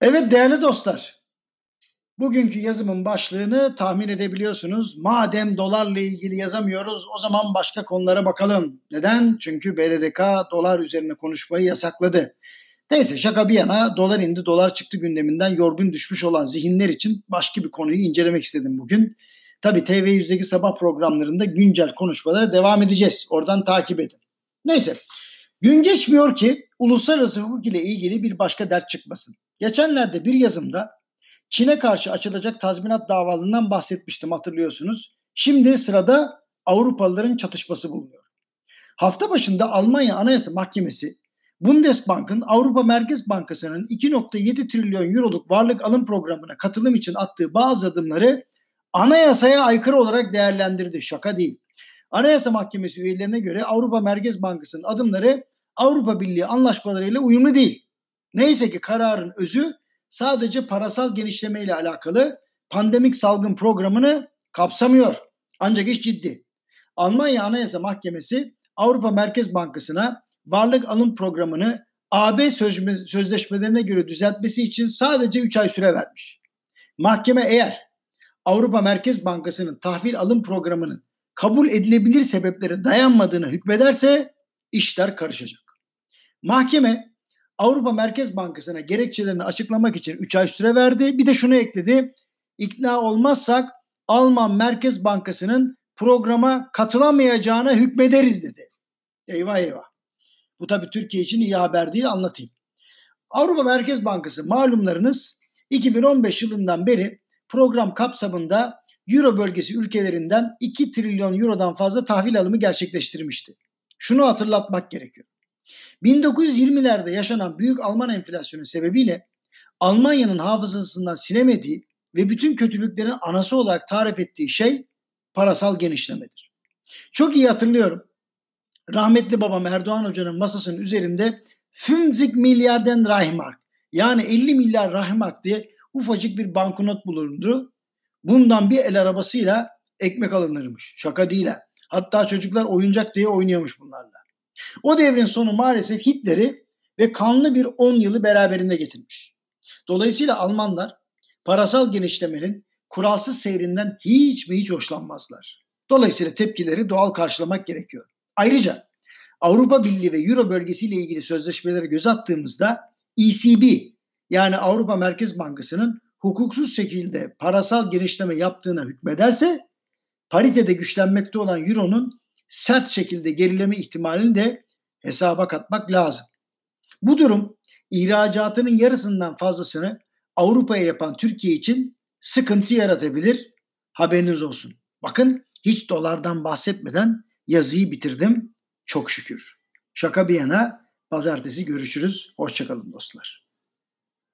Evet değerli dostlar, bugünkü yazımın başlığını tahmin edebiliyorsunuz. Madem dolarla ilgili yazamıyoruz o zaman başka konulara bakalım. Neden? Çünkü BDDK dolar üzerine konuşmayı yasakladı. Neyse şaka bir yana dolar indi dolar çıktı gündeminden yorgun düşmüş olan zihinler için başka bir konuyu incelemek istedim bugün. Tabi TV100'deki sabah programlarında güncel konuşmalara devam edeceğiz. Oradan takip edin. Neyse gün geçmiyor ki uluslararası hukuk ile ilgili bir başka dert çıkmasın. Geçenlerde bir yazımda Çin'e karşı açılacak tazminat davalından bahsetmiştim hatırlıyorsunuz. Şimdi sırada Avrupalıların çatışması bulunuyor. Hafta başında Almanya Anayasa Mahkemesi Bundesbank'ın Avrupa Merkez Bankası'nın 2.7 trilyon euroluk varlık alım programına katılım için attığı bazı adımları anayasaya aykırı olarak değerlendirdi. Şaka değil. Anayasa Mahkemesi üyelerine göre Avrupa Merkez Bankası'nın adımları Avrupa Birliği anlaşmalarıyla uyumlu değil. Neyse ki kararın özü sadece parasal genişleme ile alakalı pandemik salgın programını kapsamıyor. Ancak iş ciddi. Almanya Anayasa Mahkemesi Avrupa Merkez Bankası'na varlık alım programını AB sözleşmelerine göre düzeltmesi için sadece 3 ay süre vermiş. Mahkeme eğer Avrupa Merkez Bankası'nın tahvil alım programının kabul edilebilir sebeplere dayanmadığını hükmederse işler karışacak. Mahkeme Avrupa Merkez Bankası'na gerekçelerini açıklamak için 3 ay süre verdi. Bir de şunu ekledi. İkna olmazsak Alman Merkez Bankası'nın programa katılamayacağına hükmederiz dedi. Eyvah eyvah. Bu tabii Türkiye için iyi haber değil anlatayım. Avrupa Merkez Bankası malumlarınız 2015 yılından beri program kapsamında Euro bölgesi ülkelerinden 2 trilyon Euro'dan fazla tahvil alımı gerçekleştirmişti. Şunu hatırlatmak gerekiyor. 1920'lerde yaşanan büyük Alman enflasyonu sebebiyle Almanya'nın hafızasından silemediği ve bütün kötülüklerin anası olarak tarif ettiği şey parasal genişlemedir. Çok iyi hatırlıyorum. Rahmetli babam Erdoğan Hoca'nın masasının üzerinde 50 milyarden Reichmark yani 50 milyar Reichmark diye ufacık bir banknot bulundu. Bundan bir el arabasıyla ekmek alınırmış. Şaka değil ha. Hatta çocuklar oyuncak diye oynuyormuş bunlarla. O devrin sonu maalesef Hitler'i ve kanlı bir 10 yılı beraberinde getirmiş. Dolayısıyla Almanlar parasal genişlemenin kuralsız seyrinden hiç mi hiç hoşlanmazlar. Dolayısıyla tepkileri doğal karşılamak gerekiyor. Ayrıca Avrupa Birliği ve Euro bölgesiyle ilgili sözleşmelere göz attığımızda ECB yani Avrupa Merkez Bankası'nın hukuksuz şekilde parasal genişleme yaptığına hükmederse paritede güçlenmekte olan Euro'nun sert şekilde gerileme ihtimalini de hesaba katmak lazım. Bu durum ihracatının yarısından fazlasını Avrupa'ya yapan Türkiye için sıkıntı yaratabilir. Haberiniz olsun. Bakın hiç dolardan bahsetmeden yazıyı bitirdim. Çok şükür. Şaka bir yana pazartesi görüşürüz. Hoşçakalın dostlar.